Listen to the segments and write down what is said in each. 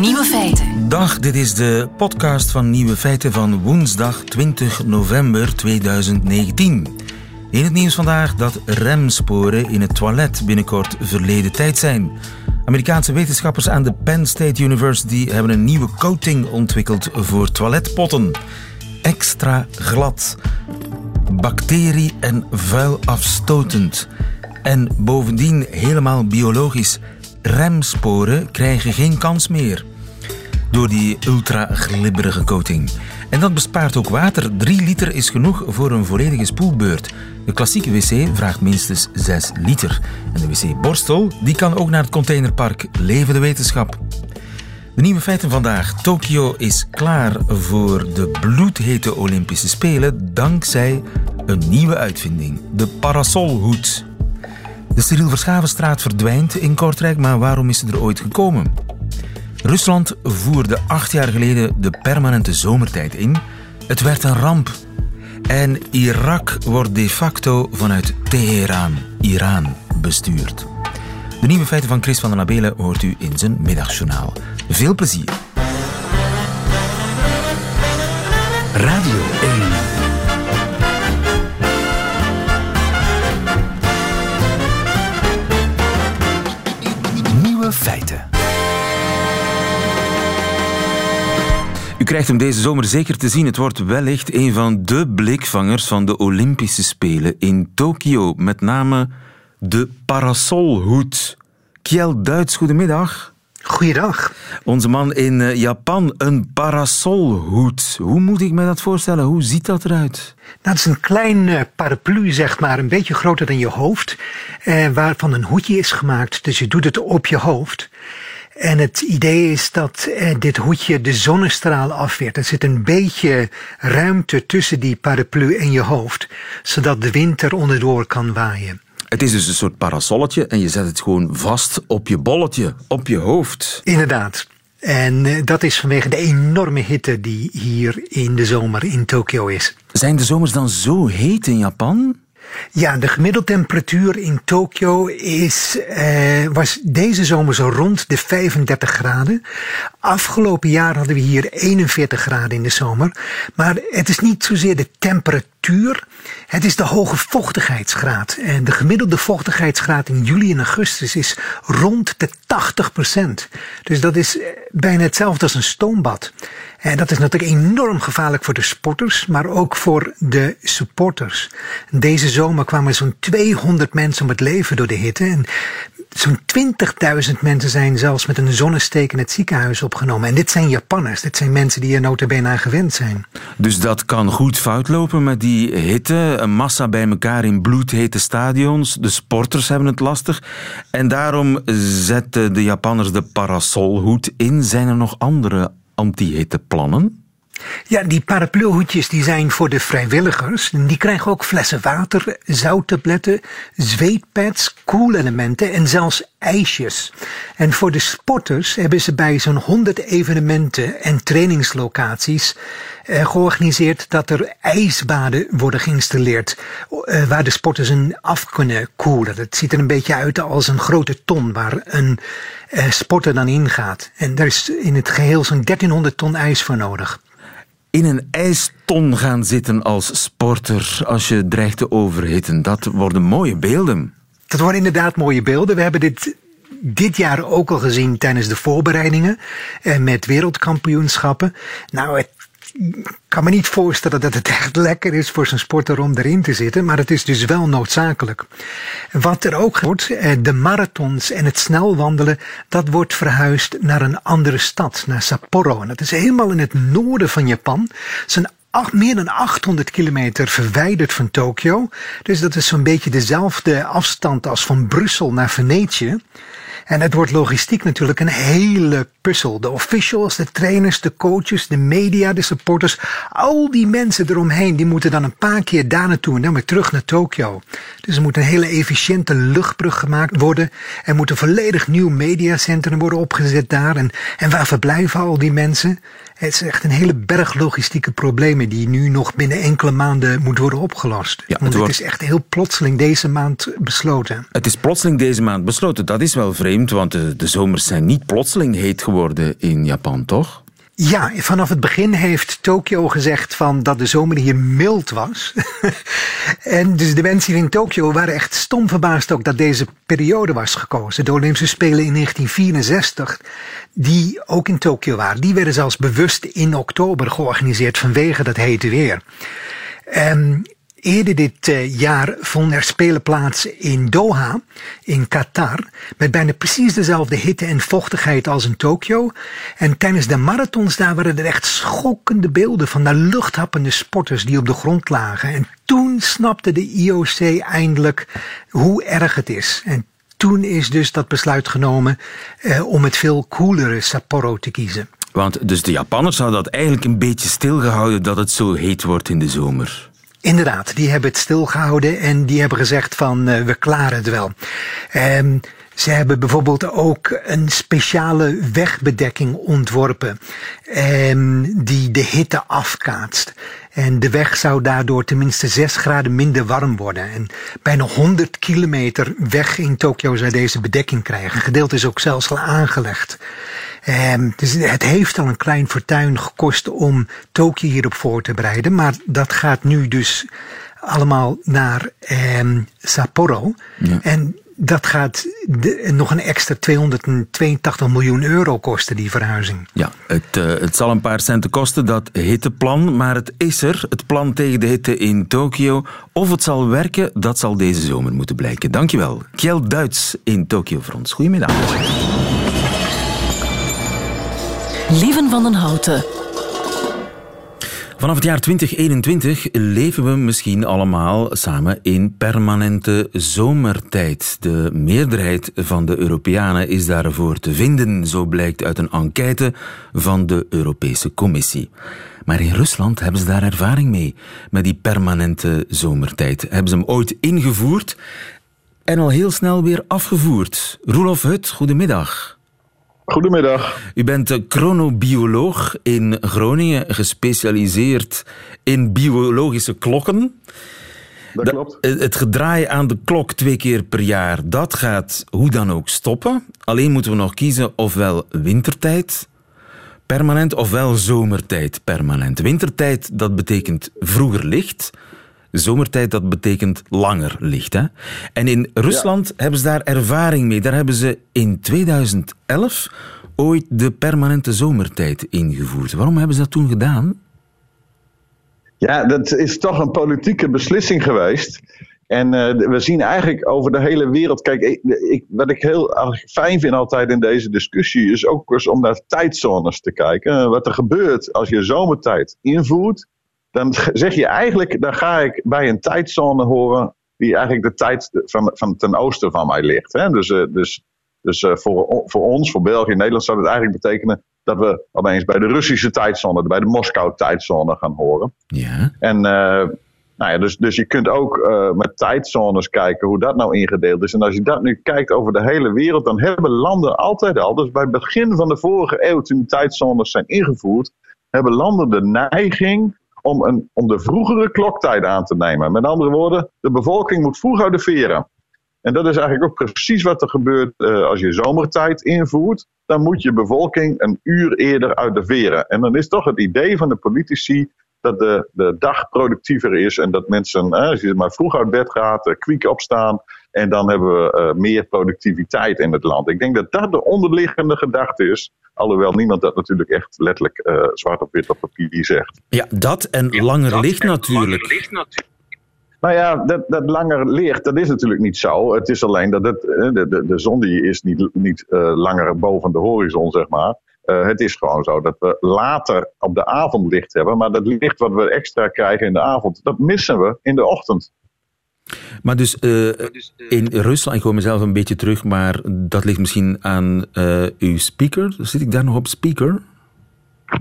Nieuwe feiten. Dag, dit is de podcast van Nieuwe Feiten van woensdag 20 november 2019. In het nieuws vandaag dat remsporen in het toilet binnenkort verleden tijd zijn. Amerikaanse wetenschappers aan de Penn State University hebben een nieuwe coating ontwikkeld voor toiletpotten. Extra glad, bacterie- en vuilafstotend. En bovendien helemaal biologisch. Remsporen krijgen geen kans meer door die ultra glibberige coating. En dat bespaart ook water. 3 liter is genoeg voor een volledige spoelbeurt. De klassieke wc vraagt minstens 6 liter. En de wc-borstel die kan ook naar het containerpark Leven de Wetenschap. De nieuwe feiten vandaag. Tokio is klaar voor de bloedhete Olympische Spelen dankzij een nieuwe uitvinding: de parasolhoed. De Cyril Verschavenstraat verdwijnt in Kortrijk, maar waarom is ze er ooit gekomen? Rusland voerde acht jaar geleden de permanente zomertijd in. Het werd een ramp. En Irak wordt de facto vanuit Teheran, Iran, bestuurd. De nieuwe feiten van Chris van den Abelen hoort u in zijn middagjournaal. Veel plezier. Radio krijgt hem deze zomer zeker te zien. Het wordt wellicht een van de blikvangers van de Olympische Spelen in Tokio. Met name de parasolhoed. Kjell Duits, goedemiddag. Goeiedag. Onze man in eh, Japan, een parasolhoed. Hoe moet ik me dat voorstellen? Hoe ziet dat eruit? Het is een klein uh, paraplu, zeg maar, een beetje groter dan je hoofd, eh, waarvan een hoedje is gemaakt. Dus je doet het op je hoofd. En het idee is dat eh, dit hoedje de zonnestraal afweert. Er zit een beetje ruimte tussen die paraplu en je hoofd, zodat de wind er onderdoor kan waaien. Het is dus een soort parasolletje en je zet het gewoon vast op je bolletje, op je hoofd. Inderdaad. En eh, dat is vanwege de enorme hitte die hier in de zomer in Tokio is. Zijn de zomers dan zo heet in Japan? Ja, de gemiddelde temperatuur in Tokio is, eh, was deze zomer zo rond de 35 graden. Afgelopen jaar hadden we hier 41 graden in de zomer. Maar het is niet zozeer de temperatuur, het is de hoge vochtigheidsgraad. En de gemiddelde vochtigheidsgraad in juli en augustus is rond de 80 procent. Dus dat is eh, bijna hetzelfde als een stoombad. En dat is natuurlijk enorm gevaarlijk voor de sporters, maar ook voor de supporters. Deze zomer kwamen zo'n 200 mensen om het leven door de hitte. En zo'n 20.000 mensen zijn zelfs met een zonnesteek in het ziekenhuis opgenomen. En dit zijn Japanners, dit zijn mensen die er notabene aan gewend zijn. Dus dat kan goed fout lopen met die hitte, een massa bij elkaar in bloedhete stadions. De sporters hebben het lastig. En daarom zetten de Japanners de parasolhoed in. Zijn er nog andere anti-hitteplannen? Ja, die parapluhoedjes die zijn voor de vrijwilligers. Die krijgen ook flessen water, zouttabletten, zweetpads, koelelementen en zelfs ijsjes. En voor de sporters hebben ze bij zo'n 100 evenementen en trainingslocaties eh, georganiseerd dat er ijsbaden worden geïnstalleerd eh, waar de sporters een af kunnen koelen. Het ziet er een beetje uit als een grote ton waar een eh, sporter dan ingaat. En daar is in het geheel zo'n 1300 ton ijs voor nodig in een ijston gaan zitten als sporter als je dreigt te overhitten. Dat worden mooie beelden. Dat worden inderdaad mooie beelden. We hebben dit dit jaar ook al gezien tijdens de voorbereidingen eh, met wereldkampioenschappen. Nou, het kan me niet voorstellen dat het echt lekker is voor zijn sporter om erin te zitten, maar het is dus wel noodzakelijk. Wat er ook wordt, eh, de marathons en het snelwandelen, dat wordt verhuisd naar een andere stad, naar Sapporo. En dat is helemaal in het noorden van Japan. Zijn meer dan 800 kilometer verwijderd van Tokio. Dus dat is zo'n beetje dezelfde afstand als van Brussel naar Venetië. En het wordt logistiek natuurlijk een hele puzzel. De officials, de trainers, de coaches, de media, de supporters. Al die mensen eromheen, die moeten dan een paar keer daar naartoe en dan weer terug naar Tokio. Dus er moet een hele efficiënte luchtbrug gemaakt worden. Er moet een volledig nieuw mediacentrum worden opgezet daar. En, en waar verblijven al die mensen? Het is echt een hele berg logistieke problemen die nu nog binnen enkele maanden moeten worden opgelost. Ja, Want het, is echt heel plotseling deze maand besloten. Het is plotseling deze maand besloten. Dat is wel vreemd, want de, de zomers zijn niet plotseling heet geworden in Japan, toch? Ja, vanaf het begin heeft Tokio gezegd van dat de zomer hier mild was. en dus de mensen hier in Tokio waren echt stom verbaasd ook dat deze periode was gekozen. De Olympische Spelen in 1964, die ook in Tokio waren, die werden zelfs bewust in oktober georganiseerd vanwege dat hete weer. Eerder dit eh, jaar vonden er spelen plaats in Doha, in Qatar, met bijna precies dezelfde hitte en vochtigheid als in Tokio. En tijdens de marathons daar waren er echt schokkende beelden van de luchthappende sporters die op de grond lagen. En toen snapte de IOC eindelijk hoe erg het is. En toen is dus dat besluit genomen eh, om het veel koelere Sapporo te kiezen. Want dus de Japanners hadden dat eigenlijk een beetje stilgehouden dat het zo heet wordt in de zomer. Inderdaad, die hebben het stilgehouden en die hebben gezegd van uh, we klaren het wel. Um, ze hebben bijvoorbeeld ook een speciale wegbedekking ontworpen um, die de hitte afkaatst. En de weg zou daardoor tenminste 6 graden minder warm worden. En bijna 100 kilometer weg in Tokio zou deze bedekking krijgen. Gedeelte is ook zelfs al aangelegd. Um, dus het heeft al een klein fortuin gekost om Tokio hierop voor te bereiden. Maar dat gaat nu dus allemaal naar um, Sapporo. Ja. En dat gaat de, nog een extra 282 miljoen euro kosten, die verhuizing. Ja, het, uh, het zal een paar centen kosten, dat hitteplan. Maar het is er, het plan tegen de hitte in Tokio. Of het zal werken, dat zal deze zomer moeten blijken. Dankjewel. Kjell Duits in Tokio voor ons. Goedemiddag. Lieven van den Houten. Vanaf het jaar 2021 leven we misschien allemaal samen in permanente zomertijd. De meerderheid van de Europeanen is daarvoor te vinden, zo blijkt uit een enquête van de Europese Commissie. Maar in Rusland hebben ze daar ervaring mee, met die permanente zomertijd. Hebben ze hem ooit ingevoerd en al heel snel weer afgevoerd. Roelof Hut, goedemiddag. Goedemiddag. U bent chronobioloog in Groningen, gespecialiseerd in biologische klokken. Dat klopt. Het gedraai aan de klok twee keer per jaar, dat gaat hoe dan ook stoppen. Alleen moeten we nog kiezen ofwel wintertijd permanent ofwel zomertijd permanent. Wintertijd, dat betekent vroeger licht. Zomertijd, dat betekent langer licht. Hè? En in Rusland hebben ze daar ervaring mee. Daar hebben ze in 2011 ooit de permanente zomertijd ingevoerd. Waarom hebben ze dat toen gedaan? Ja, dat is toch een politieke beslissing geweest. En uh, we zien eigenlijk over de hele wereld. Kijk, ik, wat ik heel fijn vind altijd in deze discussie. is ook eens om naar tijdzones te kijken. Wat er gebeurt als je zomertijd invoert dan zeg je eigenlijk, dan ga ik bij een tijdzone horen die eigenlijk de tijd van, van ten oosten van mij ligt. Hè? Dus, uh, dus, dus uh, voor, voor ons, voor België en Nederland, zou het eigenlijk betekenen dat we opeens bij de Russische tijdzone, bij de Moskou-tijdzone gaan horen. Ja. En uh, nou ja, dus, dus je kunt ook met tijdzones kijken hoe dat nou ingedeeld is. En als je dat nu kijkt over de hele wereld, dan hebben landen altijd al, dus bij het begin van de vorige eeuw, toen tijdzones zijn ingevoerd, hebben landen de neiging om, een, om de vroegere kloktijd aan te nemen. Met andere woorden, de bevolking moet vroeg uit de veren. En dat is eigenlijk ook precies wat er gebeurt uh, als je zomertijd invoert. Dan moet je bevolking een uur eerder uit de veren. En dan is toch het idee van de politici dat de, de dag productiever is en dat mensen, eh, als je maar vroeg uit bed gaat, uh, kwiek opstaan en dan hebben we uh, meer productiviteit in het land. Ik denk dat dat de onderliggende gedachte is. Alhoewel niemand dat natuurlijk echt letterlijk uh, zwart op wit op papier zegt. Ja, dat en ja, langer dat licht en natuurlijk. Langer licht natuurlijk. Nou ja, dat, dat langer licht, dat is natuurlijk niet zo. Het is alleen dat het, de, de, de zon die is niet, niet uh, langer boven de horizon, zeg maar. Uh, het is gewoon zo dat we later op de avond licht hebben. Maar dat licht wat we extra krijgen in de avond, dat missen we in de ochtend. Maar dus uh, in Rusland, ik hoor mezelf een beetje terug, maar dat ligt misschien aan uh, uw speaker. Zit ik daar nog op speaker?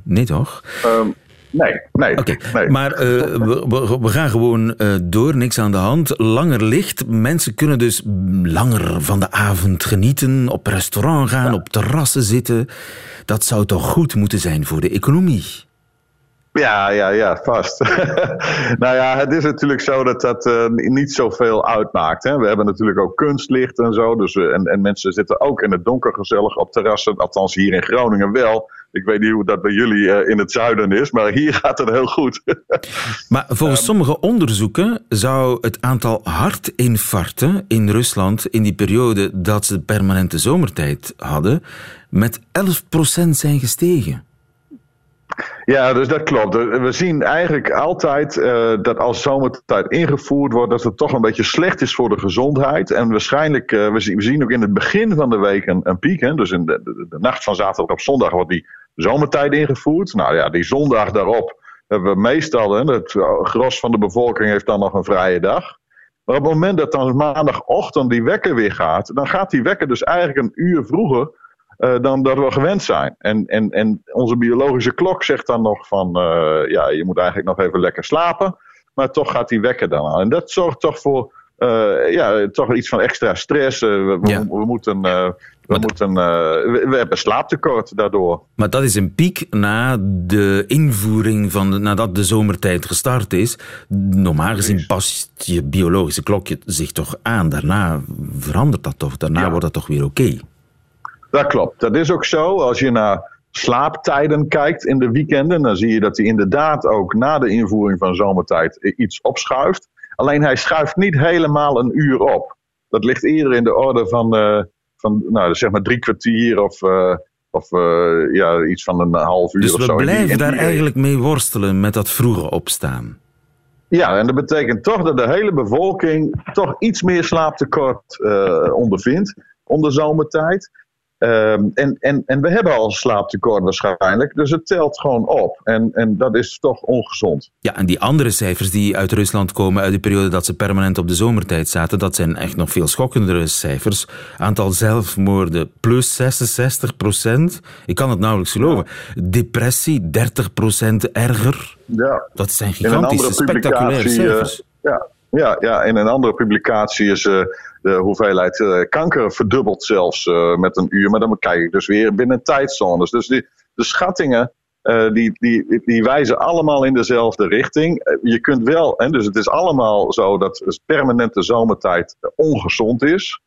Nee toch? Um, Nee, nee. Maar uh, we, we, we, gaan gewoon uh, door, niks aan de hand. Langer licht. Mensen kunnen dus langer van de avond genieten, op restaurant gaan, ja. op terrassen zitten. Dat zou toch goed moeten zijn voor de economie? Ja, ja, ja, vast. nou ja, het is natuurlijk zo dat dat uh, niet zoveel uitmaakt. Hè. We hebben natuurlijk ook kunstlicht en zo. Dus, en, en mensen zitten ook in het donker gezellig op terrassen. Althans hier in Groningen wel. Ik weet niet hoe dat bij jullie uh, in het zuiden is, maar hier gaat het heel goed. maar volgens um, sommige onderzoeken zou het aantal hartinfarcten in Rusland in die periode dat ze permanente zomertijd hadden, met 11% zijn gestegen. Ja, dus dat klopt. We zien eigenlijk altijd uh, dat als zomertijd ingevoerd wordt, dat het toch een beetje slecht is voor de gezondheid. En waarschijnlijk, uh, we, zien, we zien ook in het begin van de week een, een piek. Hè? Dus in de, de, de, nacht van zaterdag op zondag wordt die zomertijd ingevoerd. Nou ja, die zondag daarop hebben we meestal, hè, het gros van de bevolking heeft dan nog een vrije dag. Maar op het moment dat dan maandagochtend die wekker weer gaat, dan gaat die wekker dus eigenlijk een uur vroeger uh, dan dat we gewend zijn. En, en, en onze biologische klok zegt dan nog van, uh, ja, je moet eigenlijk nog even lekker slapen. Maar toch gaat die wekker dan aan. En dat zorgt toch voor, uh, ja, toch iets van extra stress. we, ja. we, we, moeten, we, moeten we, we, hebben slaaptekort daardoor. Maar dat is een piek na de invoering van, de, nadat de zomertijd gestart is. Normaal gezien past je biologische klokje zich toch aan. Daarna verandert dat toch. Daarna ja. wordt dat toch weer oké. Okay. Dat klopt. Dat is ook zo. Als je naar slaaptijden kijkt in de weekenden, dan zie je dat hij inderdaad ook na de invoering van zomertijd iets opschuift. Alleen hij schuift niet helemaal een uur op. Dat ligt eerder in de orde van, uh, van nou, zeg maar drie kwartier of, uh, of uh, ja, iets van een half uur dus of zo. Dus we blijven daar eigenlijk mee worstelen met dat vroege opstaan. Ja, en dat betekent toch dat de hele bevolking toch iets meer slaaptekort ondervindt onder zomertijd. Um, en, en, en we hebben al slaaptekort waarschijnlijk, dus het telt gewoon op. En, en dat is toch ongezond. Ja, en die andere cijfers die uit Rusland komen uit de periode dat ze permanent op de zomertijd zaten, dat zijn echt nog veel schokkendere cijfers. Aantal zelfmoorden plus 66 procent. Ik kan het nauwelijks geloven. Ja. Depressie 30 procent erger. Ja. Dat zijn gigantische, spectaculaire cijfers. Uh, ja. Ja, ja, in een andere publicatie is uh, de hoeveelheid uh, kanker verdubbeld zelfs uh, met een uur. Maar dan kijk ik dus weer binnen tijdzones. Dus die, de schattingen die, die, die wijzen allemaal in dezelfde richting. je kunt wel, en dus het is allemaal zo dat permanente zomertijd ongezond is.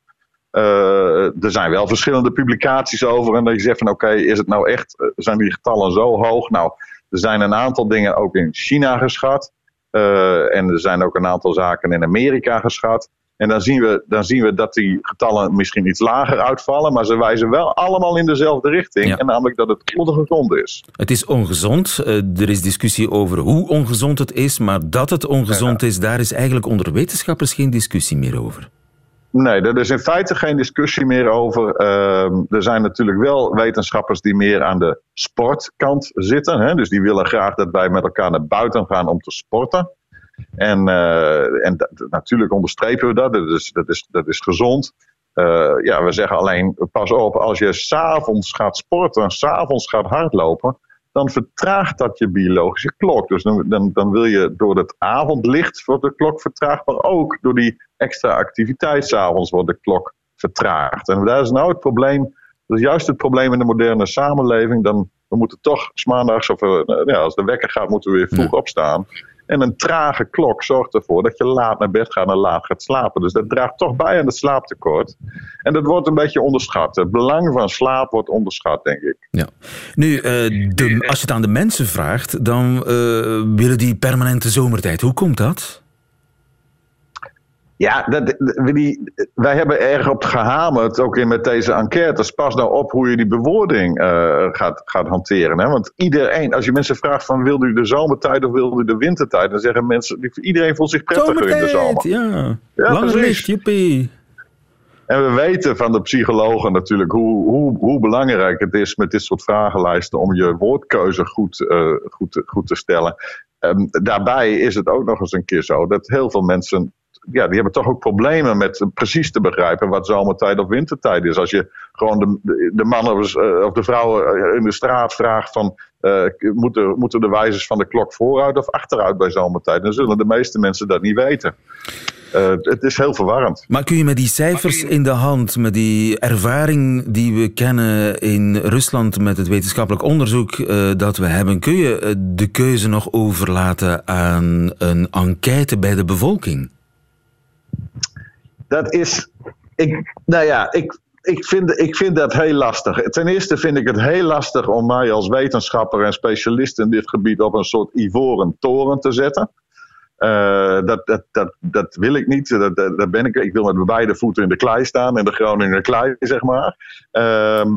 er zijn wel verschillende publicaties over. En dat je zegt van oké, is het nou echt, zijn die getallen zo hoog? Nou, er zijn een aantal dingen ook in China geschat. En er zijn ook een aantal zaken in Amerika geschat. En dan zien, we, dan zien we dat die getallen misschien iets lager uitvallen, maar ze wijzen wel allemaal in dezelfde richting. Ja. En namelijk dat het ongezond is. Het is ongezond. Uh, er is discussie over hoe ongezond het is, maar dat het ongezond ja. is, daar is eigenlijk onder wetenschappers geen discussie meer over. Nee, er is in feite geen discussie meer over. Uh, er zijn natuurlijk wel wetenschappers die meer aan de sportkant zitten. Hè? Dus die willen graag dat wij met elkaar naar buiten gaan om te sporten. En, uh, en dat, natuurlijk onderstrepen we dat. Dat is, dat is, dat is gezond. Uh, ja, we zeggen alleen, pas op, als je s'avonds gaat sporten, s'avonds gaat hardlopen, dan vertraagt dat je biologische klok. Dus dan, dan, dan wil je door het avondlicht wordt de klok vertraagd, maar ook door die extra activiteit s'avonds wordt de klok vertraagd. En daar is nou het probleem, dat is juist het probleem in de moderne samenleving. Dan, we moeten toch maandags, of uh, ja, als de wekker gaat, moeten we weer vroeg ja. opstaan. En een trage klok zorgt ervoor dat je laat naar bed gaat en laat gaat slapen. Dus dat draagt toch bij aan het slaaptekort. En dat wordt een beetje onderschat. Het belang van slaap wordt onderschat, denk ik. Ja. Nu, uh, de, als je het aan de mensen vraagt, dan uh, willen die permanente zomertijd. Hoe komt dat? Ja, dat, die, wij hebben erg op gehamerd, ook in met deze enquêtes. Pas nou op hoe je die bewoording uh, gaat, gaat hanteren. Hè? Want iedereen, als je mensen vraagt van wil u de zomertijd of wil u de wintertijd, dan zeggen mensen, iedereen voelt zich prettiger zomertijd, in de zomer. Ja, ja Lange licht, jippie. En we weten van de psychologen natuurlijk hoe, hoe, hoe belangrijk het is met dit soort vragenlijsten om je woordkeuze goed, uh, goed, goed te stellen. Um, daarbij is het ook nog eens een keer zo dat heel veel mensen ja, die hebben toch ook problemen met precies te begrijpen wat zomertijd of wintertijd is. Als je gewoon de, de man of, of de vrouw in de straat vraagt van uh, moeten, moeten de wijzers van de klok vooruit of achteruit bij zomertijd? Dan zullen de meeste mensen dat niet weten. Uh, het is heel verwarrend. Maar kun je met die cijfers in de hand, met die ervaring die we kennen in Rusland met het wetenschappelijk onderzoek uh, dat we hebben, kun je de keuze nog overlaten aan een enquête bij de bevolking? Dat is. Ik, nou ja, ik, ik, vind, ik vind dat heel lastig. Ten eerste vind ik het heel lastig om mij als wetenschapper en specialist in dit gebied op een soort ivoren toren te zetten. Uh, dat, dat, dat, dat wil ik niet. Dat, dat, ben ik. Ik wil met beide voeten in de klei staan, in de Groninger klei, zeg maar. Uh,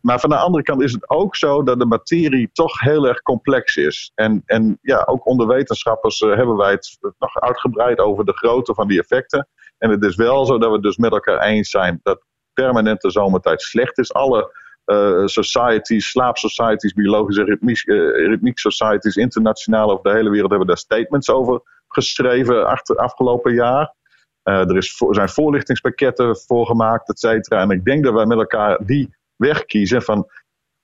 maar van de andere kant is het ook zo dat de materie toch heel erg complex is. En, en ja, ook onder wetenschappers uh, hebben wij het nog uitgebreid over de grootte van die effecten. En het is wel zo dat we dus met elkaar eens zijn dat permanente zomertijd slecht is. Alle uh, societies, slaapsocieties, biologische ritmiek, uh, societies, internationaal over de hele wereld hebben daar statements over geschreven achter, afgelopen jaar. Er is zijn voorlichtingspakketten voor gemaakt, et cetera. En ik denk dat wij met elkaar die weg kiezen van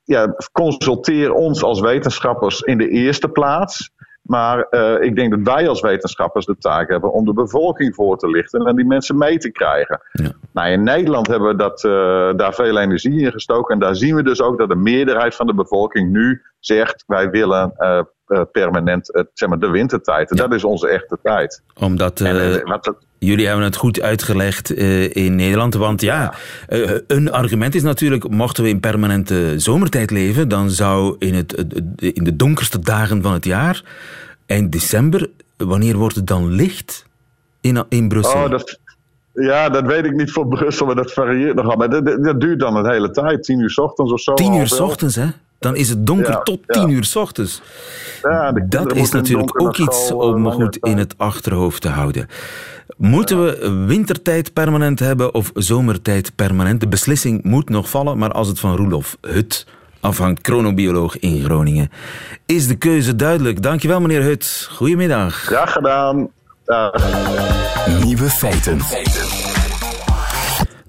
ja, consulteer ons als wetenschappers in de eerste plaats. Maar uh, ik denk dat wij als wetenschappers de taak hebben om de bevolking voor te lichten en die mensen mee te krijgen. Ja. Nou, in Nederland hebben we dat, uh, daar veel energie in gestoken. En daar zien we dus ook dat de meerderheid van de bevolking nu zegt: wij willen uh, permanent zeg maar de wintertijd. Ja. dat is onze echte tijd. Omdat. En, wat, Jullie hebben het goed uitgelegd uh, in Nederland. Want ja, uh, een argument is natuurlijk: mochten we in permanente zomertijd leven, dan zou in, het, in de donkerste dagen van het jaar, eind december, wanneer wordt het dan licht in, in Brussel? Oh, dat, ja, dat weet ik niet voor Brussel, maar dat varieert nogal. Maar dat, dat, dat duurt dan een hele tijd, tien uur s ochtends of zo. Tien uur s ochtends, hè? Dan is het donker ja, tot tien ja. uur s ochtends. Ja, dat is natuurlijk ook iets om goed in het achterhoofd te houden. Moeten we wintertijd permanent hebben of zomertijd permanent? De beslissing moet nog vallen, maar als het van Roelof Hut afhangt, chronobioloog in Groningen, is de keuze duidelijk. Dankjewel, meneer Hut. Goedemiddag. Graag gedaan. Nieuwe feiten.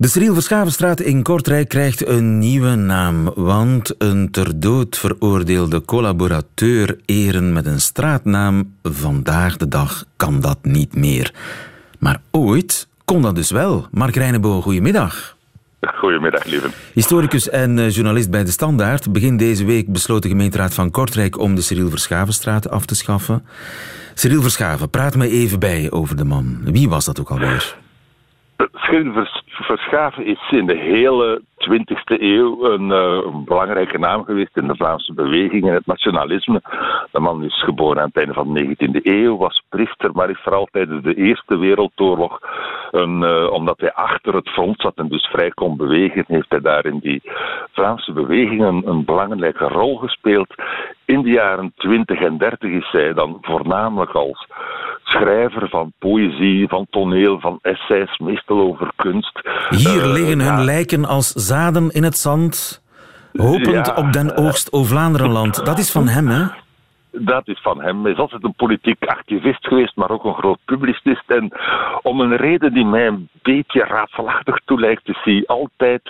De Cyril Verschavenstraat in Kortrijk krijgt een nieuwe naam, want een ter dood veroordeelde collaborateur eren met een straatnaam, vandaag de dag kan dat niet meer. Maar ooit kon dat dus wel. Mark Reinebo, goedemiddag. Goedemiddag, lieve. Historicus en journalist bij De Standaard. Begin deze week besloot de gemeenteraad van Kortrijk om de Cyril Verschavenstraat af te schaffen. Cyril Verschaven, praat me even bij over de man. Wie was dat ook alweer? Cyril Verschaven is in de hele 20e eeuw een, uh, een, belangrijke naam geweest in de Vlaamse beweging en het nationalisme. De man is geboren aan het einde van de 19e eeuw, was priester, maar is vooral tijdens de Eerste Wereldoorlog, een, uh, omdat hij achter het front zat en dus vrij kon bewegen, heeft hij daar in die Vlaamse beweging een, een belangrijke rol gespeeld. In de jaren 20 en 30 is hij dan voornamelijk als schrijver van poëzie, van toneel, van essays, meestal over kunst. Hier uh, liggen hun lijken als zaden in het zand, hopend ja. op den oogst o Vlaanderenland. Dat is van hem, hè? Dat is van hem. Hij is altijd een politiek activist geweest, maar ook een groot publicist. En om een reden die mij een beetje raadselachtig toelijkt, is hij altijd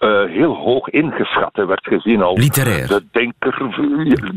uh, heel hoog ingeschat. Hij werd gezien als Literair. de denker,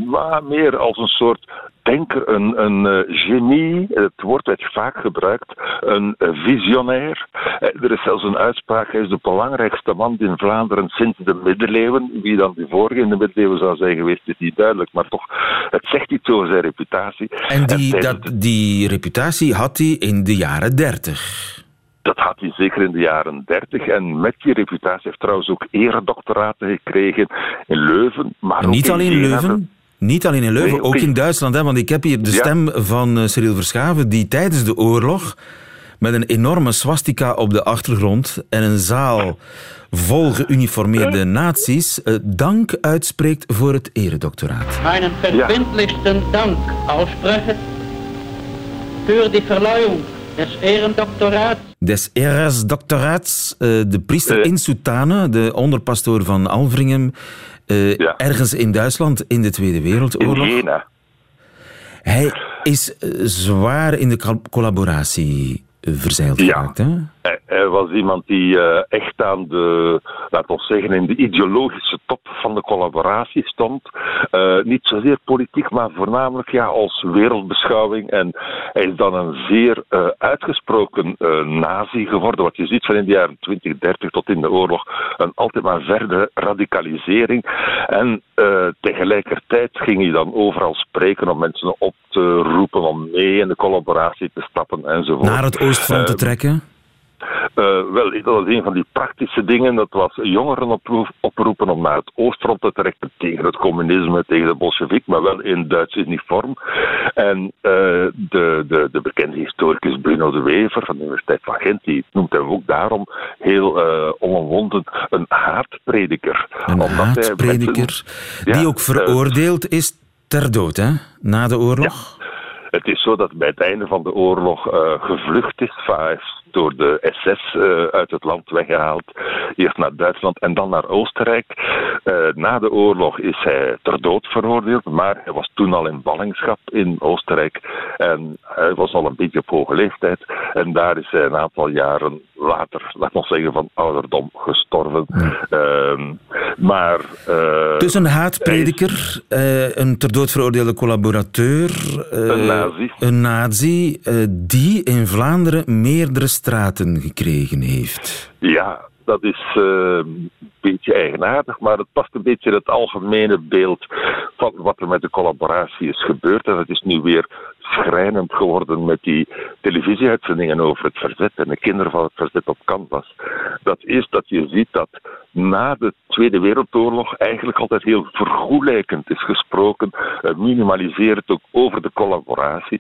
maar meer als een soort denker, een, een uh, genie, het woord werd vaak gebruikt, een visionair. Uh, er is zelfs een uitspraak, hij is de belangrijkste man in Vlaanderen sinds de middeleeuwen. Wie dan die vorige in de middeleeuwen zou zijn geweest, is niet duidelijk, maar toch, het zegt iets over zijn reputatie. En die, en dat, die reputatie had hij in de jaren dertig. Dat had hij zeker in de jaren 30. En met die reputatie heeft trouwens ook eredoctoraten gekregen in Leuven. Maar niet ook alleen in Leuven? Niet alleen in Leuven, nee, ook in Duitsland. Hè, want ik heb hier de stem ja. van uh, Cyril Verschaven, die tijdens de oorlog met een enorme swastika op de achtergrond en een zaal vol geuniformeerde nazi's uh, dank uitspreekt voor het eredoctoraat. Mijn verbindlichsten ja. dank aussprechen voor die verleihung des Ehrendoktoraats. Des Ehrendoktoraats, uh, de priester in Soutane, de onderpastoor van Alvringen, uh, ja. ergens in Duitsland in de Tweede Wereldoorlog. In Jena. Hij is zwaar in de collaboratie verzeild ja. geraakt, hè? Hij, hij was iemand die uh, echt aan de, laten we zeggen, in de ideologische top van de collaboratie stond. Uh, niet zozeer politiek, maar voornamelijk ja, als wereldbeschouwing. En hij is dan een zeer uh, uitgesproken nazi geworden. Wat je ziet van in de jaren 20, 30 tot in de oorlog. Een altijd maar verdere radicalisering. En tegelijkertijd ging hij dan overal spreken om mensen op te roepen om mee in de collaboratie te stappen enzovoort. Naar het oostfront te trekken? Uh, wel, dat was een van die praktische dingen. Dat was jongeren oproepen om naar het oostfront te trekken tegen het communisme, tegen de bolsjewiek, maar wel in Duits uniform. En uh, de, de, de bekende historicus Bruno de Wever van de Universiteit van Gent, die noemt hem ook daarom heel uh, onomwonden een haatprediker. Een haatprediker, die ja, ook veroordeeld is ter dood, hè? Na de oorlog? Ja. Het is zo dat bij het einde van de oorlog gevlucht is, door de SS uh, uit het land weggehaald. Eerst naar Duitsland en dan naar Oostenrijk. Uh, na de oorlog is hij ter dood veroordeeld, maar hij was toen al in ballingschap in Oostenrijk. En hij was al een beetje op hoge leeftijd. En daar is hij een aantal jaren later, laat nog zeggen, van ouderdom gestorven. Uh, maar... dus een haatprediker, is, een ter dood veroordeelde collaborateur... een nazi. Een nazi die in Vlaanderen meerdere straten gekregen heeft. Ja, dat is uh, een beetje eigenaardig, maar het past een beetje in het algemene beeld van wat er met de collaboratie is gebeurd. En het is nu weer schrijnend geworden met die televisieuitzendingen over het verzet en de kinderen van het verzet op canvas. Dat is dat je ziet dat na de Tweede Wereldoorlog eigenlijk altijd heel vergoelijkend is gesproken, minimaliserend ook over de collaboratie.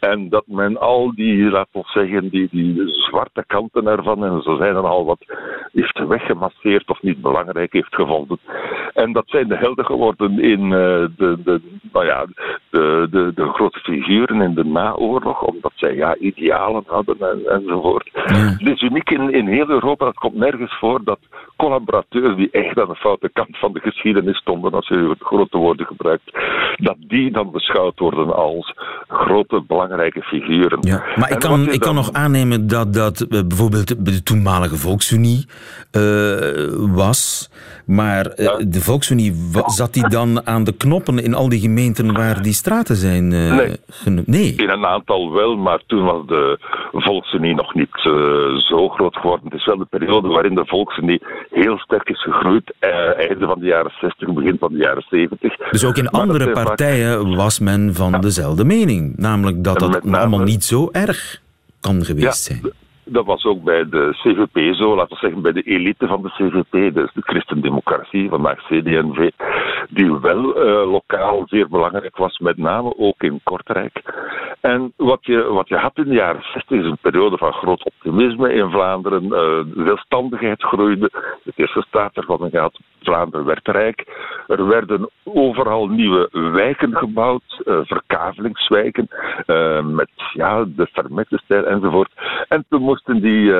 En dat men al die, laten we zeggen, die, die zwarte kanten ervan, en zo zijn er al wat, heeft weggemasseerd of niet belangrijk heeft gevonden. En dat zijn de helden geworden in uh, de, de, nou ja, de, de, de grote figuren in de naoorlog, omdat zij ja, idealen hadden en, enzovoort. Het is uniek in, in heel Europa, het komt nergens voor dat die echt aan de foute kant van de geschiedenis stonden, als je grote woorden gebruikt, dat die dan beschouwd worden als grote belangrijke figuren. Ja, maar ik kan, ik kan nog aannemen dat dat uh, bijvoorbeeld de toenmalige Volksunie uh, was, maar uh, ja. de Volksunie, zat die dan aan de knoppen in al die gemeenten waar die straten zijn nee. genoemd? Nee. In een aantal wel, maar toen was de Volksunie nog niet zo groot geworden. Het is wel de periode waarin de Volksunie heel sterk is gegroeid. Uh, einde van de jaren 60, begin van de jaren 70. Dus ook in maar andere partijen vaak... was men van ja. dezelfde mening. Namelijk dat dat name... allemaal niet zo erg kan geweest ja, zijn. Dat was ook bij de CVP zo, laten we zeggen bij de elite van de CVP, dus de christendemocratie, vandaag CDNV, die wel uh, lokaal zeer belangrijk was, met name ook in Kortrijk. En wat je, wat je had in de jaren 60 is een periode van groot optimisme in Vlaanderen. Uh, de zelfstandigheid groeide. Het eerste staatshervorming gehad. Vlaanderen werd rijk. Er werden overal nieuwe wijken gebouwd, uh, verkavelingswijken, uh, met ja, de Vermettenstijl enzovoort. En toen moesten die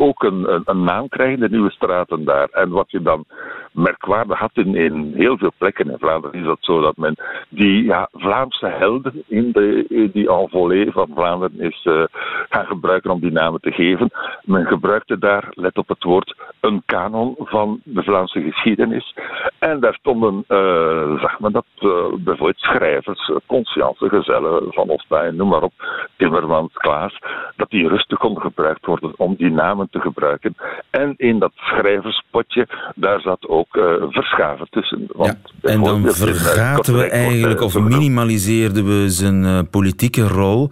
ook een, een, naam krijgen, de nieuwe straten daar. En wat je dan merkwaardig had in, in heel veel plekken in Vlaanderen, is dat zo dat men die ja, Vlaamse helden in de, die envolée van Vlaanderen is uh, gaan gebruiken om die namen te geven. Men gebruikte daar, let op het woord, een kanon van de Vlaamse geschiedenis. En daar stonden, uh, zag men dat, uh, bijvoorbeeld schrijvers, conscience, gezellen van Ostijn, noem maar op, Timmermans, Klaas, dat die rustig konden gebruikt worden om die namen te gebruiken. En in dat schrijverspotje, daar zat ook uh, verschaven tussen. Want ja, en dan vergaten we eigenlijk, of minimaliseerden we zijn uh, politieke rol.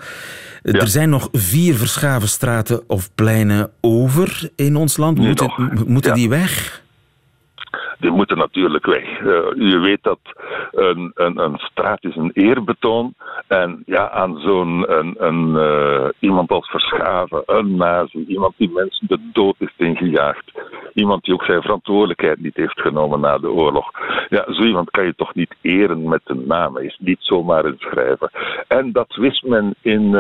Ja. Er zijn nog vier verschaven straten of pleinen over in ons land. Moeten, moeten ja. die weg? die moeten natuurlijk weg. Uh, je weet dat een, een, een, straat is een eerbetoon. En ja, aan zo'n een, een, uh, iemand als Verschaven, een nazi, iemand die mensen de dood is ingejaagd, iemand die ook zijn verantwoordelijkheid niet heeft genomen na de oorlog. Ja, zo iemand kan je toch niet eren met een naam. Is niet zomaar een schrijver. En dat wist men in uh,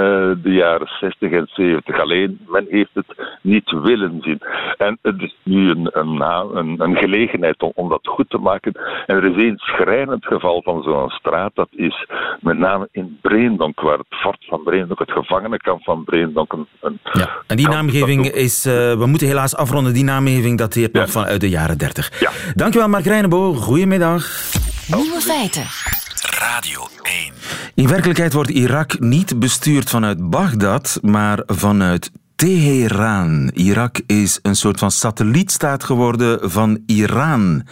de jaren 60 en 70. Alleen, men heeft het niet willen zien. En het is nu een, een, een, een gelegenheid om, om, dat goed te maken. En er is één schrijnend geval van zo'n straat. Dat is met name in Breendonk, waar het fort van Breendonk, het gevangenenkamp van Breendonk... Een, een ja, en die naamgeving is... Uh, we moeten helaas afronden. Die naamgeving dateert ja. nog vanuit de jaren 30. Ja. Dankjewel, Mark Reinebo. Goedemiddag. Nieuwe feiten. Radio 1. In werkelijkheid wordt Irak niet bestuurd vanuit Bagdad, maar vanuit Teheran. Irak is een soort van satellietstaat geworden van Iran.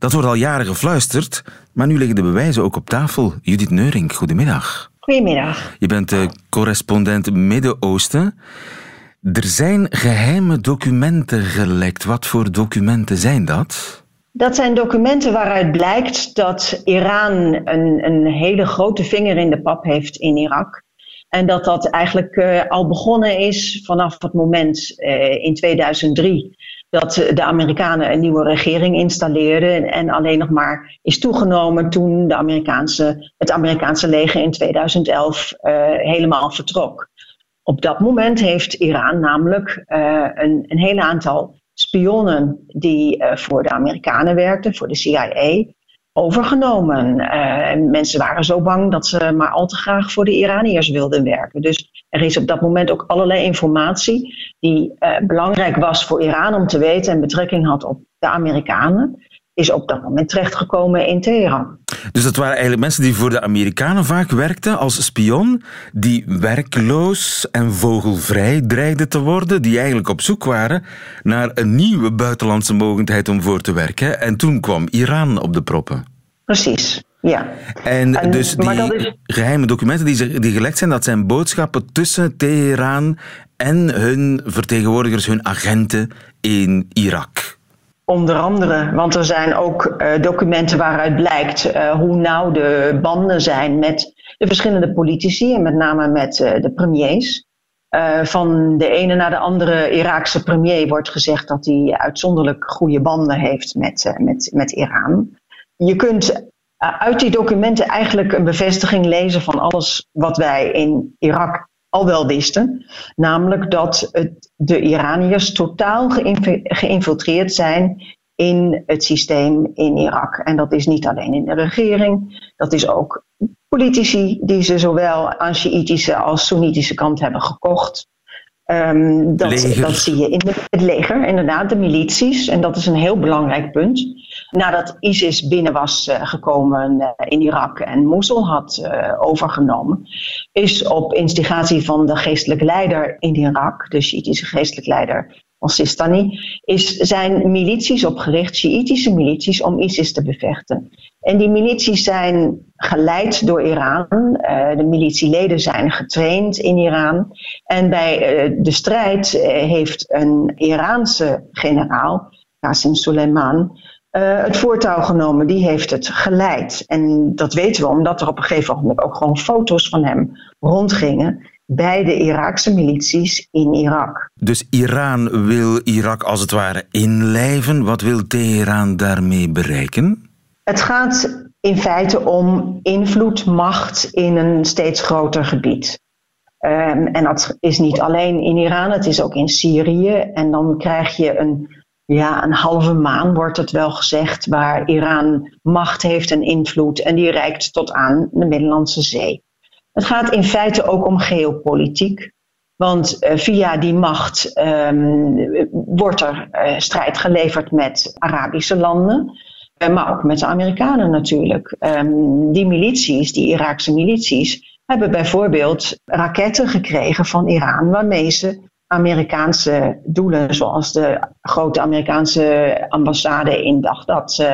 Dat wordt al jaren gefluisterd, maar nu liggen de bewijzen ook op tafel. Judith Neuring, goedemiddag. Goedemiddag. Je bent de correspondent Midden-Oosten. Er zijn geheime documenten gelekt. Wat voor documenten zijn dat? Dat zijn documenten waaruit blijkt dat Iran een, een hele grote vinger in de pap heeft in Irak. En dat dat eigenlijk uh, al begonnen is vanaf het moment uh, in 2003 dat de Amerikanen een nieuwe regering installeerden en alleen nog maar is toegenomen toen de Amerikaanse, het Amerikaanse leger in 2011 uh, helemaal vertrok. Op dat moment heeft Iran namelijk een, een hele aantal spionnen die uh, voor de Amerikanen werkten, voor de CIA, overgenomen. Mensen waren zo bang dat ze maar al te graag voor de Iraniërs wilden werken. Dus er is op dat moment ook allerlei informatie die uh, belangrijk was voor Iran om te weten en betrekking had op de Amerikanen is op dat moment terechtgekomen in Teheran. Dus dat waren eigenlijk mensen die voor de Amerikanen vaak werkten als spion, die werkloos en vogelvrij dreigden te worden, die eigenlijk op zoek waren naar een nieuwe buitenlandse mogendheid om voor te werken. En toen kwam Iran op de proppen. Precies. Ja. En, dus die geheime documenten die, die gelekt zijn, dat zijn boodschappen tussen Teheran en hun vertegenwoordigers, hun agenten in Irak. Onder andere, want er zijn ook uh, documenten waaruit blijkt uh, hoe nauw de banden zijn met de verschillende politici en met name met uh, de premiers. van de ene naar de andere Iraakse premier wordt gezegd dat hij uitzonderlijk goede banden heeft met, met, met Iran. Je kunt uit die documenten eigenlijk een bevestiging lezen van alles wat wij in Irak al wel wisten. Namelijk dat het, de Iraniërs totaal geïnfiltreerd zijn in het systeem in Irak. En dat is niet alleen in de regering, dat is ook politici die ze zowel aan Sjiitische als Soenitische kant hebben gekocht. Um, dat, dat, zie je in de, het leger, inderdaad, de milities. En dat is een heel belangrijk punt. Nadat ISIS binnen was uh, gekomen uh, in Irak en Mosul had uh, overgenomen, is op instigatie van de geestelijke leider in Irak, de Shiïtische geestelijke leider al-Sistani, is zijn milities opgericht, Shiïtische milities, om ISIS te bevechten. En die milities zijn geleid door Iran. De militieleden zijn getraind in Iran. En bij de strijd heeft een Iraanse generaal, Qasem Soleiman, het voortouw genomen. Die heeft het geleid. En dat weten we omdat er op een gegeven moment ook gewoon foto's van hem rondgingen bij de Iraakse milities in Irak. Dus Iran wil Irak als het ware inlijven. Wat wil Teheran daarmee bereiken? Het gaat in feite om invloed, macht in een steeds groter gebied. Um, en dat is niet alleen in Iran, het is ook in Syrië. En dan krijg je een, ja, een halve maan, wordt het wel gezegd, waar Iran macht heeft en invloed. En die reikt tot aan de Middellandse Zee. Het gaat in feite ook om geopolitiek. Want uh, via die macht um, wordt er uh, strijd geleverd met Arabische landen. Uh, maar ook met de Amerikanen natuurlijk. Um, die milities, die Iraakse milities, hebben bijvoorbeeld raketten gekregen van Iran. Waarmee ze Amerikaanse doelen, zoals de grote Amerikaanse ambassade in Baghdad,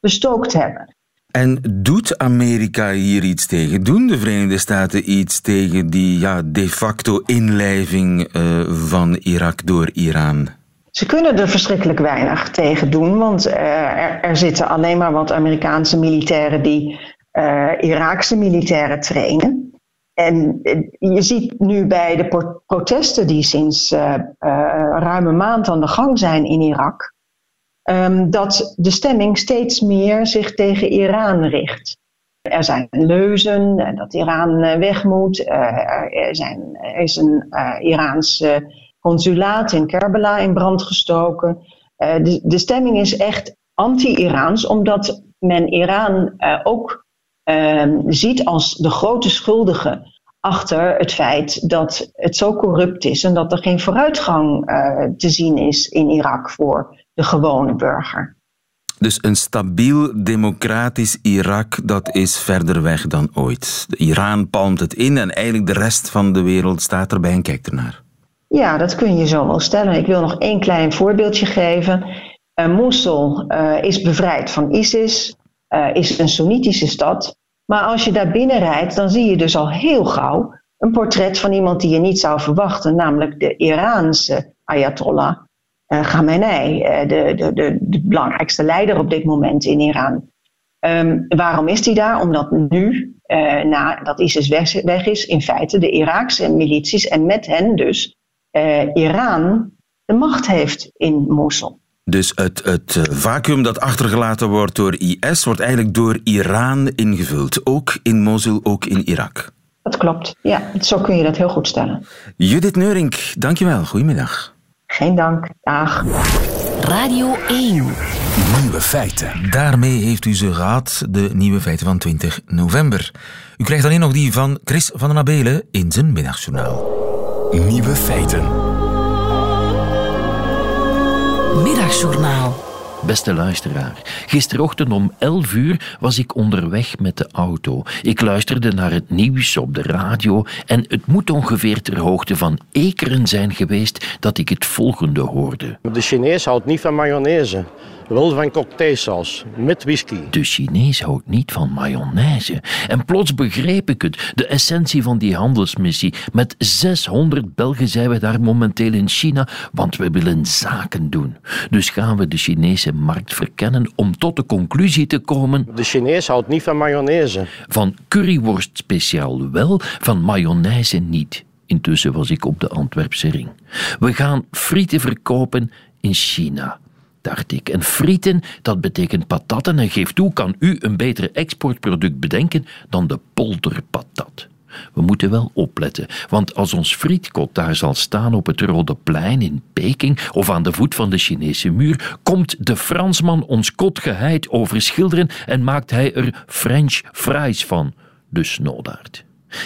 bestookt hebben. En doet Amerika hier iets tegen? Doen de Verenigde Staten iets tegen die ja, de facto inlijving uh, van Irak door Iran? Ze kunnen er verschrikkelijk weinig tegen doen, want uh, er, er, zitten alleen maar wat Amerikaanse militairen die uh, Iraakse militairen trainen. En je ziet nu bij de protesten die sinds ruim een maand aan de gang zijn in Irak, ehm, dat de stemming steeds meer zich tegen Iran richt. Er zijn leuzen eh, dat Iran eh, weg moet. Eh, er, zijn, is een Iraans consulaat in Kerbala in brand gestoken. de stemming is echt anti-Iraans, omdat men Iran ook ehm, ziet als de grote schuldige achter het feit dat het zo corrupt is en dat er geen vooruitgang te zien is in Irak voor de gewone burger. Dus een stabiel democratisch Irak, dat is verder weg dan ooit. Iran palmt het in en eigenlijk de rest van de wereld staat erbij en kijkt ernaar. Ja, dat kun je zo wel stellen. Ik wil nog één klein voorbeeldje geven. Uh, Mosul uh, is bevrijd van ISIS, uh, is een Soenitische stad. Maar als je daar binnen rijdt, dan zie je dus al heel gauw een portret van iemand die je niet zou verwachten, namelijk de Iraanse Ayatollah uh, Khamenei, uh, de, de, de, de, belangrijkste leider op dit moment in Iran. Um, waarom is hij daar? Omdat nu, uh, na dat ISIS weg, weg, is, in feite de Iraakse milities en met hen dus Iran de macht heeft in Mosul. Dus het, het vacuüm dat achtergelaten wordt door IS wordt eigenlijk door Iran ingevuld. Ook in Mosul, ook in Irak. Dat klopt, ja. Zo kun je dat heel goed stellen. Judith Neurink, dankjewel. Goedemiddag. Geen dank. Dag. Radio 1. Nieuwe feiten. Daarmee heeft u ze gehad, de nieuwe feiten van 20 november. U krijgt alleen nog die van Chris van den Abelen in zijn middagjournaal. Nieuwe feiten. Middagjournaal. Beste luisteraar, gisterochtend om 11 uur was ik onderweg met de auto. Ik luisterde naar het nieuws op de radio en het moet ongeveer ter hoogte van Ekeren zijn geweest dat ik het volgende hoorde. De Chinees houdt niet van mayonaise wel van cocktailsaus met whisky. De Chinees houdt niet van mayonaise. En plots begreep ik het, de essentie van die handelsmissie. Met 600 Belgen zijn we daar momenteel in China, want we willen zaken doen. Dus gaan we de Chinese markt verkennen om tot de conclusie te komen... De Chinees houdt niet van mayonaise. Van curryworst speciaal wel, van mayonaise niet. Intussen was ik op de Antwerpse ring. We gaan frieten verkopen in China dacht ik. En frieten, dat betekent patatten. En geef toe, kan u een beter exportproduct bedenken dan de polderpatat. We moeten wel opletten, want als ons frietkot daar zal staan op het Rode Plein in Peking of aan de voet van de Chinese muur, komt de Fransman ons kot geheid overschilderen en maakt hij er French fries van, de snoodaard.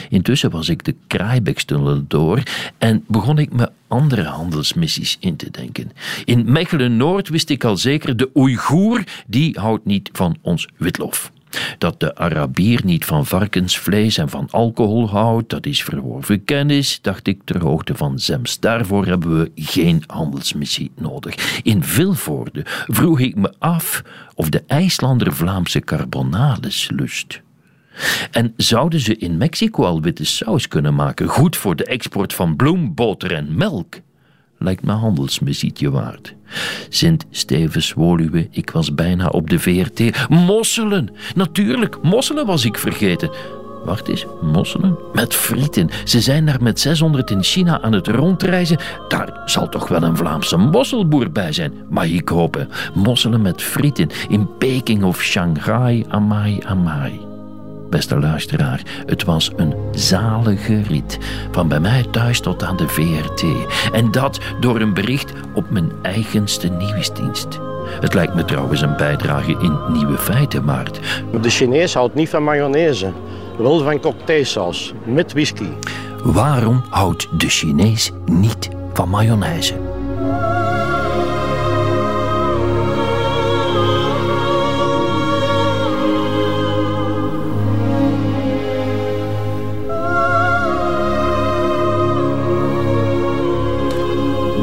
Intussen was ik de Kraaibeekstunnel door en begon ik me andere handelsmissies in te denken. In Mechelen-Noord wist ik al zeker, de Oeigoer, die houdt niet van ons witlof. Dat de Arabier niet van varkensvlees en van alcohol houdt, dat is verworven kennis, dacht ik ter hoogte van Zems. Daarvoor hebben we geen handelsmissie nodig. In Vilvoorde vroeg ik me af of de IJslander Vlaamse carbonades lust. En zouden ze in Mexico al witte saus kunnen maken, goed voor de export van bloem, boter en melk? Lijkt me handelsmissietje waard. Sint Stevens Woluwe, ik was bijna op de VRT. Mosselen! Natuurlijk, mosselen was ik vergeten. Wacht eens, mosselen? Met frieten. Ze zijn daar met 600 in China aan het rondreizen. Daar zal toch wel een Vlaamse mosselboer bij zijn, mag ik hopen. Mosselen met frieten in Peking of Shanghai, amai, amai. Beste luisteraar, het was een zalige rit. Van bij mij thuis tot aan de VRT. En dat door een bericht op mijn eigenste nieuwsdienst. Het lijkt me trouwens een bijdrage in Nieuwe Feiten waard. De Chinees houdt niet van mayonaise, wel van cocktailsaus met whisky. Waarom houdt de Chinees niet van mayonaise?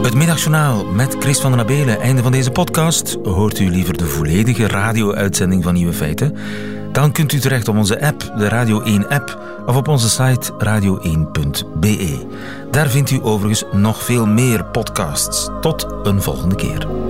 Het middagjournaal met Chris van den Abelen. Einde van deze podcast. Hoort u liever de volledige radio-uitzending van Nieuwe Feiten? Dan kunt u terecht op onze app, de Radio 1-app, of op onze site radio1.be. Daar vindt u overigens nog veel meer podcasts. Tot een volgende keer.